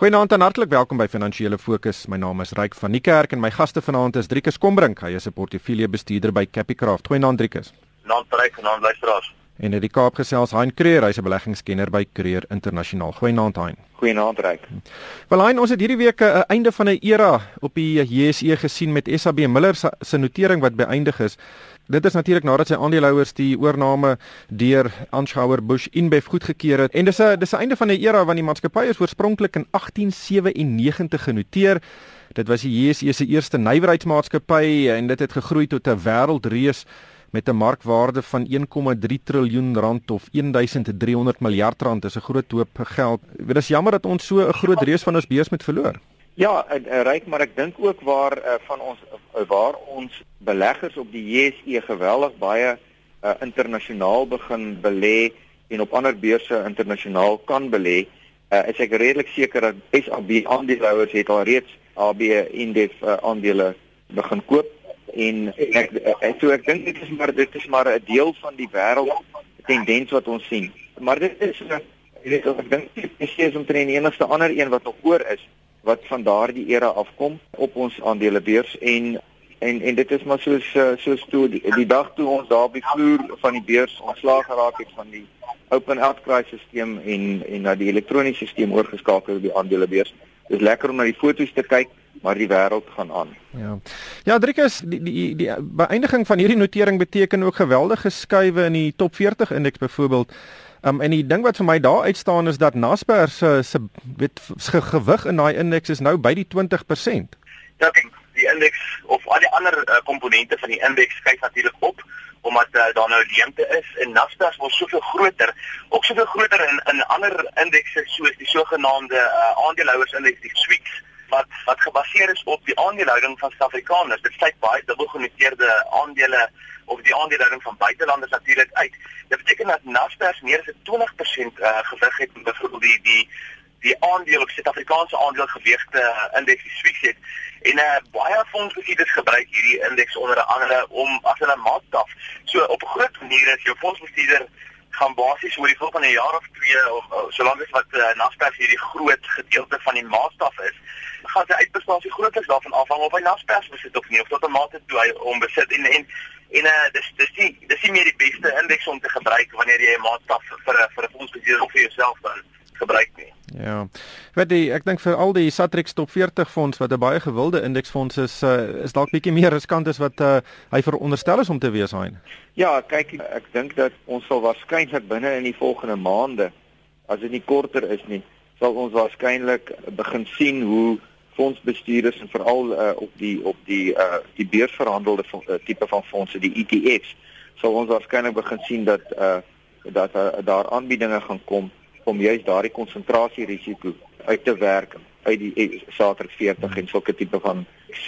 Goeienaand en hartlik welkom by Finansiële Fokus. My naam is Ryk van die Kerk en my gaste vanaand is Driekus Kombrink. Hy is 'n portefeuljebestuurder by Capicraft. Goeienaand Driekus. Naam Ryk naam luisteraars. En in die Kaap gesels Hein Creer, hy's 'n beleggingskenner by Creer Internasionaal. Goeienaand Hein. Goeienaand Ryk. Wel Hein, ons het hierdie week 'n einde van 'n era op die JSE gesien met SAB Miller se notering wat beëindig is. Dit is natuurlik nadat sy aandeelhouers die oorneeme deur Anschauer Busch InBev goedgekeur het. En dis 'n dis 'n einde van 'n era want die maatskappy is oorspronklik in 1897 genoteer. Dit was die JSE se eerste nywerheidsmaatskappy en dit het gegroei tot 'n wêreldreus met 'n markwaarde van 1,3 triljoen rand of 1300 miljard rand. Dis 'n groot hoop geld. Dit is jammer dat ons so 'n groot reus van ons beurs moet verloor. Ja, ryk, maar ek dink ook waar uh, van ons uh, waar ons beleggers op die JSE geweldig baie uh, internasionaal begin belê en op ander beurse internasionaal kan belê, uh, is ek redelik seker dat SAB aandeelhouers het al reeds AB Indef uh, aandele begin koop en ek ek so ek dink dit is maar dit is maar 'n deel van die wêreld tendens wat ons sien. Maar dit is jy weet ek dink dis is omtrent die enigste ander een wat nog oor is wat van daardie era afkom op ons aandelebeurs en en en dit is maar soos eh, soos toe die, die dag toe ons daar die vloer van die beurs ontslaag geraak het van die open outcry stelsel en en na die elektroniese stelsel oorgeskakel op die aandelebeurs. Dit is lekker om na die foto's te kyk, maar die wêreld gaan aan. Ja. Ja, Driekus, die die die beëindiging van hierdie notering beteken ook geweldige skuwe in die top 40 indeks byvoorbeeld. Um en die ding wat vir my daar uitstaan is dat Naspers se se weet gewig in daai indeks is nou by die 20%. Ja, ek die indeks of al die ander uh, komponente van die indeks kyk natuurlik op omdat uh, daar nou leemte is en Naspers word soveel groter, ook soveel groter in in ander indekse soos die sogenaamde uh, aandeelhouersindeks, die SWIX wat wat gebaseer is op die aandelehouding van Suid-Afrikaners. Dit sluit baie dubbelgenoteerde aandele of die aandelehouding van buitelanders natuurlik uit. Dit beteken dat Naspers meer as 20% uh, gewig het in byvoorbeeld die die die aandeel op Suid-Afrikaanse aandeelgewigte uh, indeks die SWIX het en uh, baie fondsbestuurders gebruik hierdie indeks onder andere om as 'n maatstaf. So op 'n groot manier is jou fondsbestuurder gaan basies oor die volgende jaar of twee of solank as wat uh, Naspers hierdie groot gedeelte van die maatstaf is gaan sy uitprestasie grootliks daarvan afhang of hy Naspers besit of nie of tot 'n mate toe hy hom besit en en En uh dis dis die dis nie meer die beste indeks om te gebruik wanneer jy 'n maatstaf vir 'n vir 'n fondsbeheerder of vir jouself dan gebruik nie. Ja. Wat die ek dink vir al die Satrix Top 40 fonds wat 'n baie gewilde indeksfonds is, uh, is dalk bietjie meer riskant as wat uh, hy veronderstel is om te wees hy. Ja, kyk ek dink dat ons sal waarskynlik binne in die volgende maande as dit nie korter is nie, sal ons waarskynlik begin sien hoe fondsbestuurders en veral uh, op die op die uh die beursverhandelde uh, tipe van fondse die ETFs sal ons waarskynlik begin sien dat uh dat uh, daar aanbiedinge gaan kom om juist daardie konsentrasie risiko uit te werk uit die Satrix 40 en sulke tipe van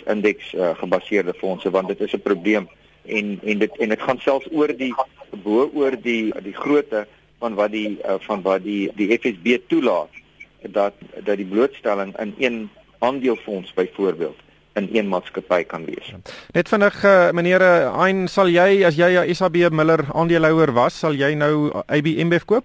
indeks uh, gebaseerde fondse want dit is 'n probleem en en dit en dit gaan selfs oor die bo oor die die grootte van wat die uh, van wat die die FSB toelaat dat dat die blootstelling in een aandelefonds byvoorbeeld in een maatskappy kan wees. Net vinnig uh, meneer Hein, sal jy as jy 'n SAB Miller aandeelhouer was, sal jy nou IBMBF koop?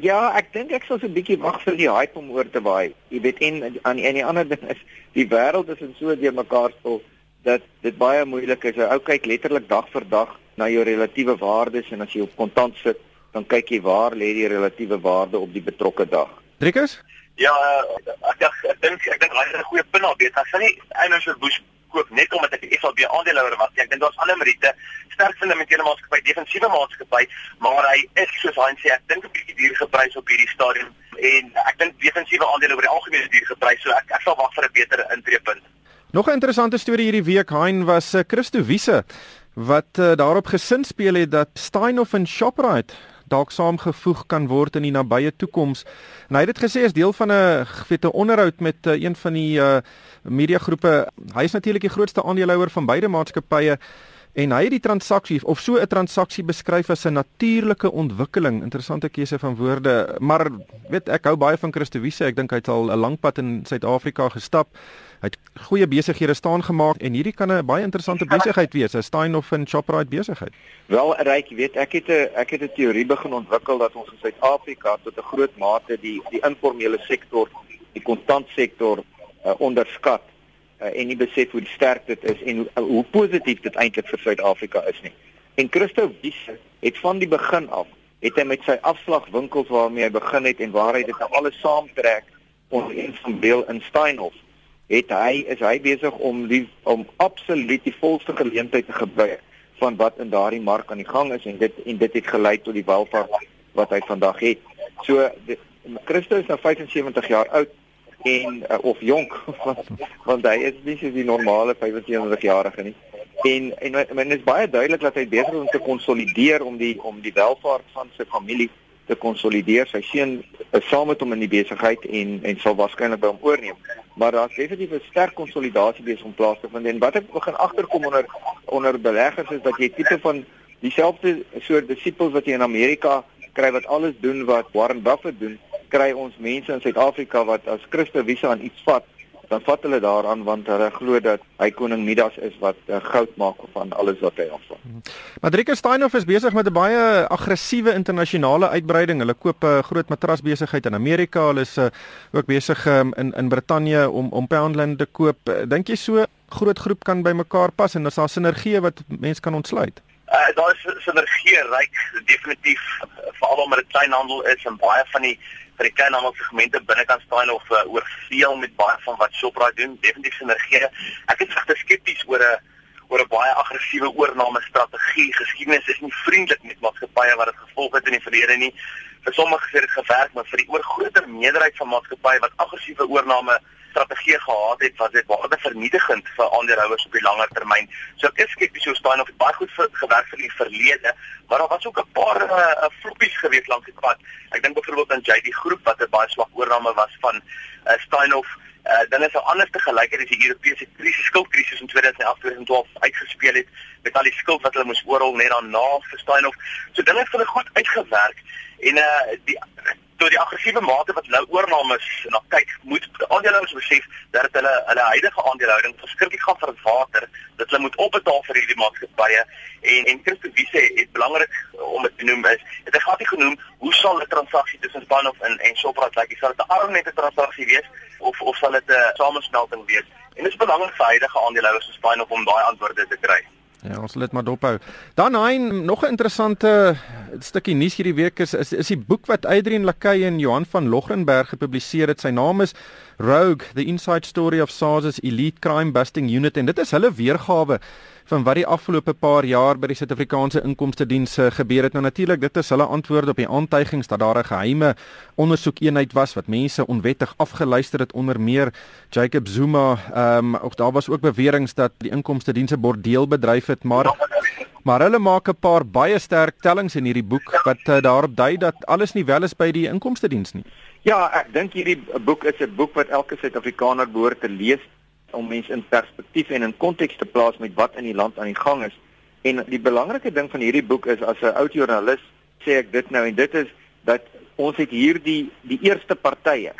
Ja, ek dink ek sal so 'n bietjie wag vir die hype om oor te waai. Jy weet en aan en die ander ding is die wêreld is in so deur mekaar spul dat dit baie moeilik is. Ou kyk letterlik dag vir dag na jou relatiewe waardes en as jy op kontant sit, dan kyk jy waar lê die relatiewe waarde op die betrokke dag. Driekus? Ja, ek ek dink ek dink hy het 'n goeie punt al weet. Ek sal nie eintlik so boes koop net omdat ek 'n SAB aandeelhouer was. Ek dink daar's ander meriete. Sterk fundamentele maatskappy, defensiewe maatskappy, maar hy is soos hy sê, ek dink 'n bietjie duur geprys op hierdie stadium en ek dink defensiewe aandele oor die algemeen is duur geprys, so ek ek sal wag vir 'n beter intreepunt. Nog 'n interessante storie hierdie week, Hein was uh, Christo Wiese wat uh, daarop gesin speel het dat Steinhoff en Shoprite dalk saamgevoeg kan word in die nabye toekoms. En hy het dit gesê as deel van 'n gewete onderhoud met uh, een van die uh, mediagroepe. Hy is natuurlik die grootste aandeelhouer van beide maatskappye en hy het die transaksie of so 'n transaksie beskryf as 'n natuurlike ontwikkeling. Interessante keuse van woorde, maar weet ek hou baie van Christo Wiese. Ek dink hy het al 'n lang pad in Suid-Afrika gestap. Hy het goeie besighede staan gemaak en hierdie kan 'n baie interessante besigheid wees, 'n Steinhoff en Shoprite besigheid. Wel, ryk, weet ek het 'n ek het 'n teorie begin ontwikkel dat ons in Suid-Afrika tot 'n groot mate die die informele sektor die kontantsektor uh, onderskat uh, en nie besef hoe sterk dit is en hoe, uh, hoe positief dit eintlik vir Suid-Afrika is nie. En Christo Wiese het van die begin af het hy met sy afslagwinkels waarmee hy begin het en waar hy dit nou alles saamtrek onder een van Beel in Steinhof het hy is hy besig om die om absoluut die volste geleentheid te gebruik van wat in daardie mark aan die gang is en dit en dit het gelei tot die welvaart wat hy vandag het. So Christus is nou 75 jaar oud en uh, of jonk want, want hy is nie so die normale 75 jarige nie. En en men is baie duidelik dat hy besig is om te konsolideer om die om die welvaart van sy familie te konsolideer. Sy seun is saam met hom in die besigheid en en sal waarskynlik by hom oorneem. Maar daar's definitief 'n sterk konsolidasie besig om plaas te vind. En wat ek begin agterkom onder onder beleggers is dat jy tipe van dieselfde soort disippels wat jy in Amerika kry wat alles doen wat Warren Buffett doen, kry ons mense in Suid-Afrika wat as Christo Wiese aan iets vat dan vat hulle daaraan want hulle glo dat hy koning Midas is wat uh, goud maak van alles wat hy afval. Madrika Steinhoff is besig met 'n baie aggressiewe internasionale uitbreiding. Hulle koop 'n uh, groot matrasbesigheid in Amerika. Hulle is uh, ook besig um, in in Brittanje om om Poundland te koop. Dink jy so groot groep kan by mekaar pas en is daar sinergie wat mense kan ontsluit? Uh, daar is sinergie ryk definitief veral omdat dit kleinhandel is en baie van die vir die kleinhandelsegmente binne kan staan of uh, oorveel met baie van wat Shoprite doen, definitief sinergie. Ek is regtig skepties oor 'n oor 'n baie aggressiewe oorname strategie. Geskiedenis is nie vriendelik met maatskappye wat dit gevolg het in die verlede nie. Vir sommige sê dit gewerk, maar vir die oorgrootste meerderheid van maatskappye wat aggressiewe oorname strategie gehad het wat dit waarde vernietigend vir aandeelhouers op die langer termyn. So ek is skepties oor staan of dit baie goed gewerk vir die verlede, maar daar was ook 'n paar uh, floppies gewees langs die pad. Ek dink byvoorbeeld aan JD Groep wat 'n baie swak oorname was van uh, Steinhoff. Uh, dan is 'n ander te gelykheid as die Europese krisis, skuldkrisis in 2011-2012 uitgespeel het met al die skuld wat hulle moes oorrol net daarna vir Steinhoff. So dinge het hulle goed uitgewerk en uh die tot die aggressiewe mate wat nou oornames na kyk, moet aandeelhouers besef dat hulle hulle huidige aandelehouding verskriklik gaan verwater, dat hulle moet opbetaal vir hierdie maatskappye en en Christo Wiese het belangrik om dit te noem is, het hy gehad genoem, hoe sal 'n transaksie tussen Spanoff en en Shoprite lyk? Sal dit 'n armnette transaksie wees of of sal dit 'n samesmelting wees? En dit is belangrik vir huidige aandeelhouers so Spanoff om daai antwoorde te kry. Ja, ons sal dit maar dophou. Dan hy nog 'n interessante stukkie nuus hierdie week is is is die boek wat Adrian Lakay en Johan van Logrenberg gepubliseer het. Sy naam is Rogue: The Inside Story of SARS Elite Crime Busting Unit en dit is hulle weergawe van wat die afgelope paar jaar by die Suid-Afrikaanse Inkomste Diens eh, gebeur het. Nou natuurlik, dit is hulle antwoorde op die aantuigings dat daar 'n geheime ondersoekeenheid was wat mense onwettig afgeluister het onder meer Jacob Zuma. Ehm um, ook daar was ook beweringe dat die Inkomste Dienste bordeel bedryf het, maar maar hulle maak 'n paar baie sterk tellings in hierdie boek wat uh, daarop dui dat alles nie wel is by die Inkomste Diens nie. Ja, ek dink hierdie boek is 'n boek wat elke Suid-Afrikaner behoort te lees om mense in perspektief en in konteks te plaas met wat in die land aan die gang is. En die belangrike ding van hierdie boek is as 'n oud joernalis sê ek dit nou en dit is dat ons het hier die die eerste partye,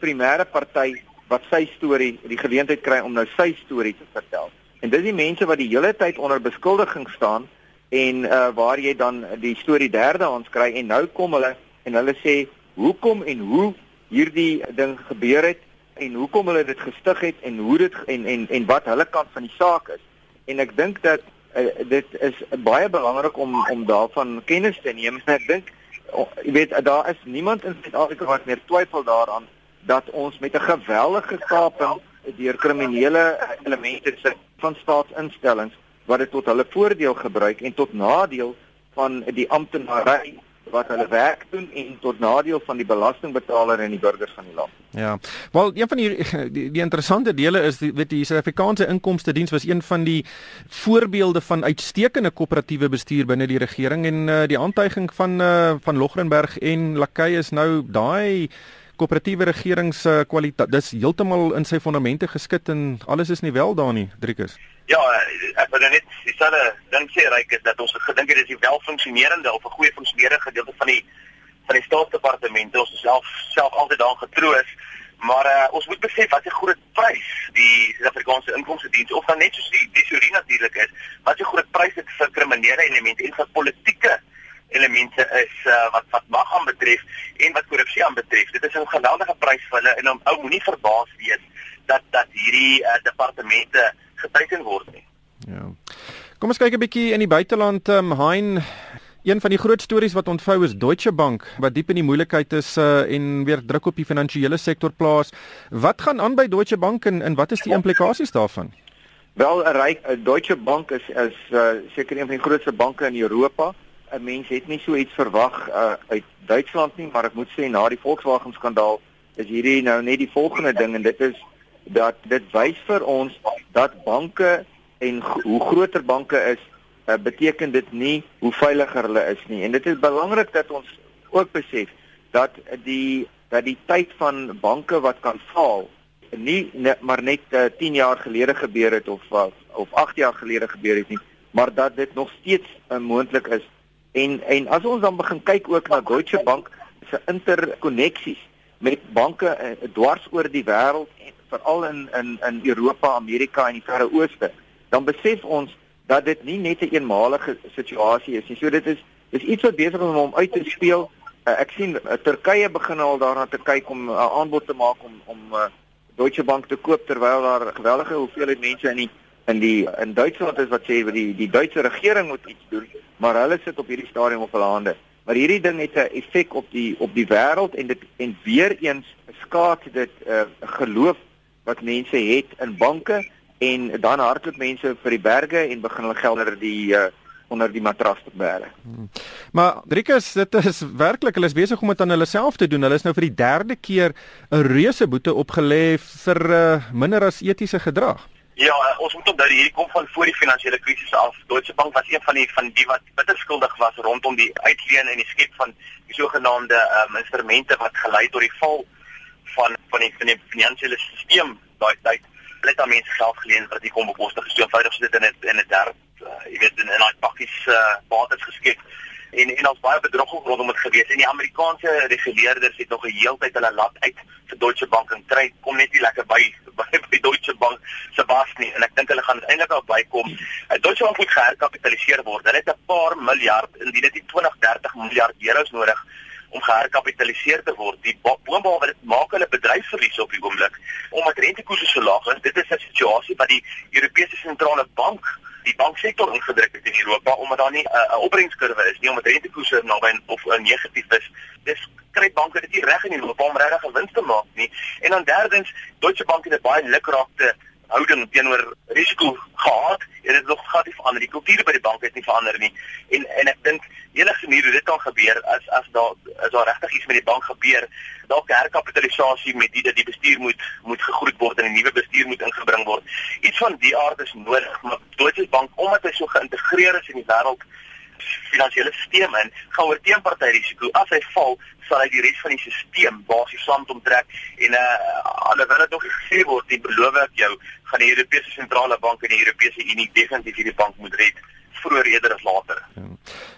primêre party wat sy storie, die geleentheid kry om nou sy storie te vertel. En dis die mense wat die hele tyd onder beskuldiging staan en uh waar jy dan die storie derde aan skry en nou kom hulle en hulle sê hoekom en hoe hierdie ding gebeur het en hoekom hulle dit gestig het en hoe dit en en en wat hulle kant van die saak is. En ek dink dat uh, dit is baie belangrik om om daarvan kennis te neem. Ek dink jy weet daar is niemand in Suid-Afrika wat meer twyfel daaraan dat ons met 'n geweldige kaping deur kriminele elemente sit van staatsinstellings wat dit tot hulle voordeel gebruik en tot nadeel van die amptenary wat hulle werk doen en tot nadeel van die belastingbetaler en die burgers van die land. Ja. Wel, een van die die, die interessante dele is die weet die Suid-Afrikaanse Inkomste Diens was een van die voorbeelde van uitstekende koöperatiewe bestuur binne die regering en uh, die aantuiging van uh, van Logrenberg en Lakay is nou daai koöperatiewe regeringskwaliteit uh, dis heeltemal in sy fondamente geskit en alles is nie wel daar nie, Driekus. Ja, ek wil net dieselfde ding sê ryk is dat ons gedink het dis 'n welfunksionerende of 'n goeie funksionerende gedeelte van die van die staatsdepartemente. Ons self self altyd daar getroos, maar uh, ons moet besef wat 'n groot prys die Suid-Afrikaanse inkomste diens of dan net soos die tesorie natuurlik is, wat 'n groot prys dit vir kriminele elemente en vir politieke elemente is uh, wat wat mag aan betref en wat korrupsie aan betref. Dit is 'n geweldige prys vir hulle en om ou moenie verbaas wees dat dat hierdie uh, departemente geteken word nie. Ja. Kom ons kyk 'n bietjie in die buiteland, um, Hein. Een van die groot stories wat ontvou is Deutsche Bank wat diep in die moeilikheid is uh, en weer druk op die finansiële sektor plaas. Wat gaan aan by Deutsche Bank en, en wat is die implikasies daarvan? Wel 'n ryk Deutsche Bank is is uh, seker een van die grootste banke in Europa. 'n Mens het nie so iets verwag uh, uit Duitsland nie, maar ek moet sê na die Volkswagen skandaal is hierdie nou net die volgende ding en dit is dat dit wys vir ons dat banke en hoe groter banke is, uh, beteken dit nie hoe veiliger hulle is nie. En dit is belangrik dat ons ook besef dat die dat die tyd van banke wat kan faal nie ne, maar net uh, eh, 10 jaar gelede gebeur het of uh, of 8 jaar gelede gebeur het nie, maar dat dit nog steeds uh, moontlik is. En en as ons dan begin kyk ook na Deutsche Bank se interkoneksies met banke uh, dwars oor die wêreld en veral in in in Europa, Amerika en die Verre Ooste, dan besef ons dat dit nie net 'n een eenmalige situasie is nie. So dit is dis iets wat besig is om hom uit te speel. Uh, ek sien uh, Turkye begin al daarna te kyk om 'n uh, aanbod te maak om om uh, Deutsche Bank te koop terwyl daar geweldige hoeveelheid mense in die in die in Duitsland is wat sê die die Duitse regering moet iets doen, maar hulle sit op hierdie stadium op hulle hande. Maar hierdie ding het 'n effek op die op die wêreld en dit en weer eens skaad dit 'n uh, geloof wat mense het in banke en dan hardloop mense vir die berge en begin hulle geld onder die uh, onder die matras te bære. Hmm. Maar Driekus, dit is werklik hulle is besig om dit aan hulle self te doen. Hulle is nou vir die derde keer 'n reuse boete opgelê vir uh, minder as etiese gedrag. Ja, uh, ons moet onthou hierdie kom van voor die finansiële krisis af. Deutsche Bank was een van die van die wat bitter skuldig was rondom die uitleen en die skep van die sogenaamde um, instrumente wat gelei tot die val van van die, die finansiële stelsel daai tyd. Hulle het aan mense geld geleen wat nie kon bekostig nie. So eenvoudig so dit in 'n in 'n derde uh, jy weet in 'n daai pakkies uh, bates geskep en en ons baie bedrog rondom dit gewees en die Amerikaanse reguleerders het nog 'n heeltyd hulle lat uit vir Deutsche Bank en kry kom net nie lekker by by, by Deutsche Bank se baas nie en ek dink hulle gaan eintlik al bykom. Uh, Deutsche Bank moet geherkapitaliseer word. Hulle het 'n paar miljard indien dit 20 30 miljard euros nodig om geherkapitaliseer te word. Die boonbehalwe dit maak hulle bedryfsverliese op die oomblik omdat rentekoerse so laag is. Dit is 'n situasie wat die Europese sentrale bank die banksektor ingedruk het in Europa omdat daar nie 'n uh, opbrengskurwe is nie omdat rentekoerse naby of uh, negatief is. Dis kry banke dit nie reg in Europa om regtig 'n wins te maak nie. En dan derdens, Deutsche Bank het 'n baie lukraakte houding teenoor risiko gehad en dit nog glad nie verander die kultuur by die bank het nie verander nie en en ek dink enige manier hoe dit kan gebeur as as daar as daar regtig iets met die bank gebeur dalk herkapitalisasie met die dat die bestuur moet moet gegroet word en 'n nuwe bestuur moet ingebring word iets van die aard is nodig maar Deutsche Bank omdat hy so geïntegreer is in die wêreld finansiële stelsel en gaan oor teenparty risiko as hy val sal hy die res van die stelsel basies saamtrek en uh alhoewel dit nog gesê word die beloof ek jou gaan die Europese sentrale bank en die Europese Unie definitief hierdie bank moet red vroeër eerder as later. Ja.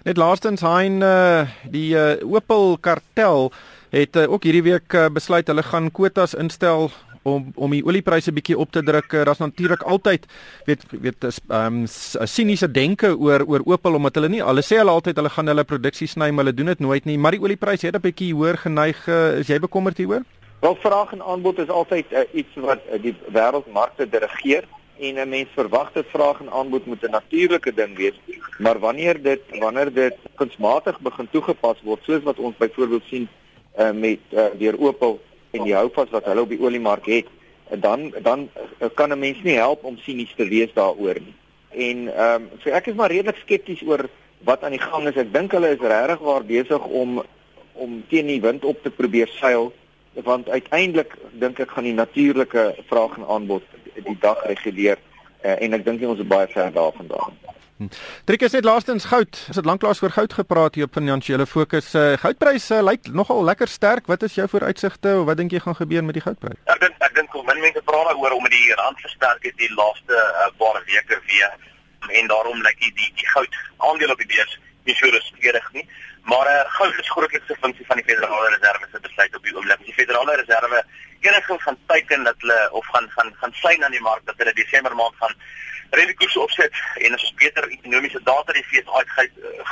Net laastens hein uh die uh, Opel kartel het uh, ook hierdie week uh, besluit hulle gaan kwotas instel om om die oliepryse bietjie op te druk. Daar's natuurlik altyd weet weet ehm um, siniese denke oor oor Opel omdat hulle nie hulle sê hulle altyd hulle gaan hulle produksie sny, maar hulle doen dit nooit nie. Maar die oliepryse het 'n bietjie hoër geneig. Is jy bekommerd hieroor? Wel vraag en aanbod is altyd uh, iets wat uh, die wêreldmarkte dirigeer en 'n mens verwag dat vraag en aanbod moet 'n natuurlike ding wees. Maar wanneer dit wanneer dit kunsmatig begin toegepas word, soos wat ons byvoorbeeld sien uh, met uh, deur Opel en die houvas wat hulle op die oliemark het, dan dan eh, kan 'n mens nie help om sinies te wees daaroor nie. En ehm um, so ek is maar redelik skepties oor wat aan die gang is. Ek dink hulle is regtig waar besig om om teen die wind op te probeer seil want uiteindelik dink ek gaan die natuurlike vraag en aanbod die dag reguleer uh, en ek dink ons is baie ver daarvandaan. Trik is net laastens goud. Ons het lanklaas oor goud gepraat hier op finansiële fokus. Uh, goudpryse uh, lyk nogal lekker sterk. Wat is jou vooruitsigte of wat dink jy gaan gebeur met die goudprys? Ek dink ek dink hoe min mense praat daaroor om die rand versterk het die laaste uh, paar weke weer en daarom lyk die die, die goud aandeel op die beurs nie so rustig nie. Maar uh, goud is grootliks 'n funksie van die Federale Reserve se besluit op die oomblik. Die Federale Reserve enigins gaan teiken dat hulle of gaan gaan gaan sien aan die mark dat hulle Desember maand gaan koers opset en as ons beter ekonomiese data die fees uit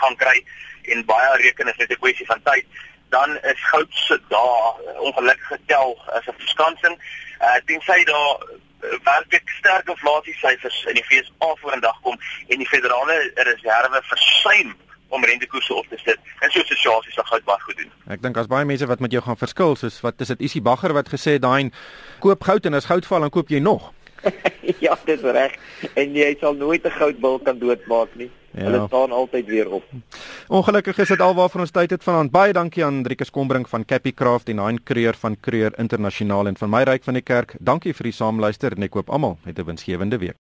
gaan kry en baie reken is net 'n kwessie van tyd dan is goud se dae ongelukkig getel as 'n verskansing. Uh tensy daar werklik sterk inflasiesyfers in die FSA vorendag kom en die federale reserve versuim om rentekoerse op te sit. En so situasies sal goud baie goed doen. Ek dink as baie mense wat met jou gaan verskil soos wat is dit Isie Bagger wat gesê daai koop goud en as goud val dan koop jy nog. ja, dis reg. En jy sal nooit 'n goudbil kan doodmaak nie. Ja. Hulle staan altyd weer op. Ongelukkig is dit alwaarvoor ons tyd het vanaand. Baie dankie aan Driekus Kombrink van Cappy Craft en Hein Creer van Creer Internasionaal en van my ryk van die kerk. Dankie vir die saamluister en ek koop almal met 'n winsgewende week.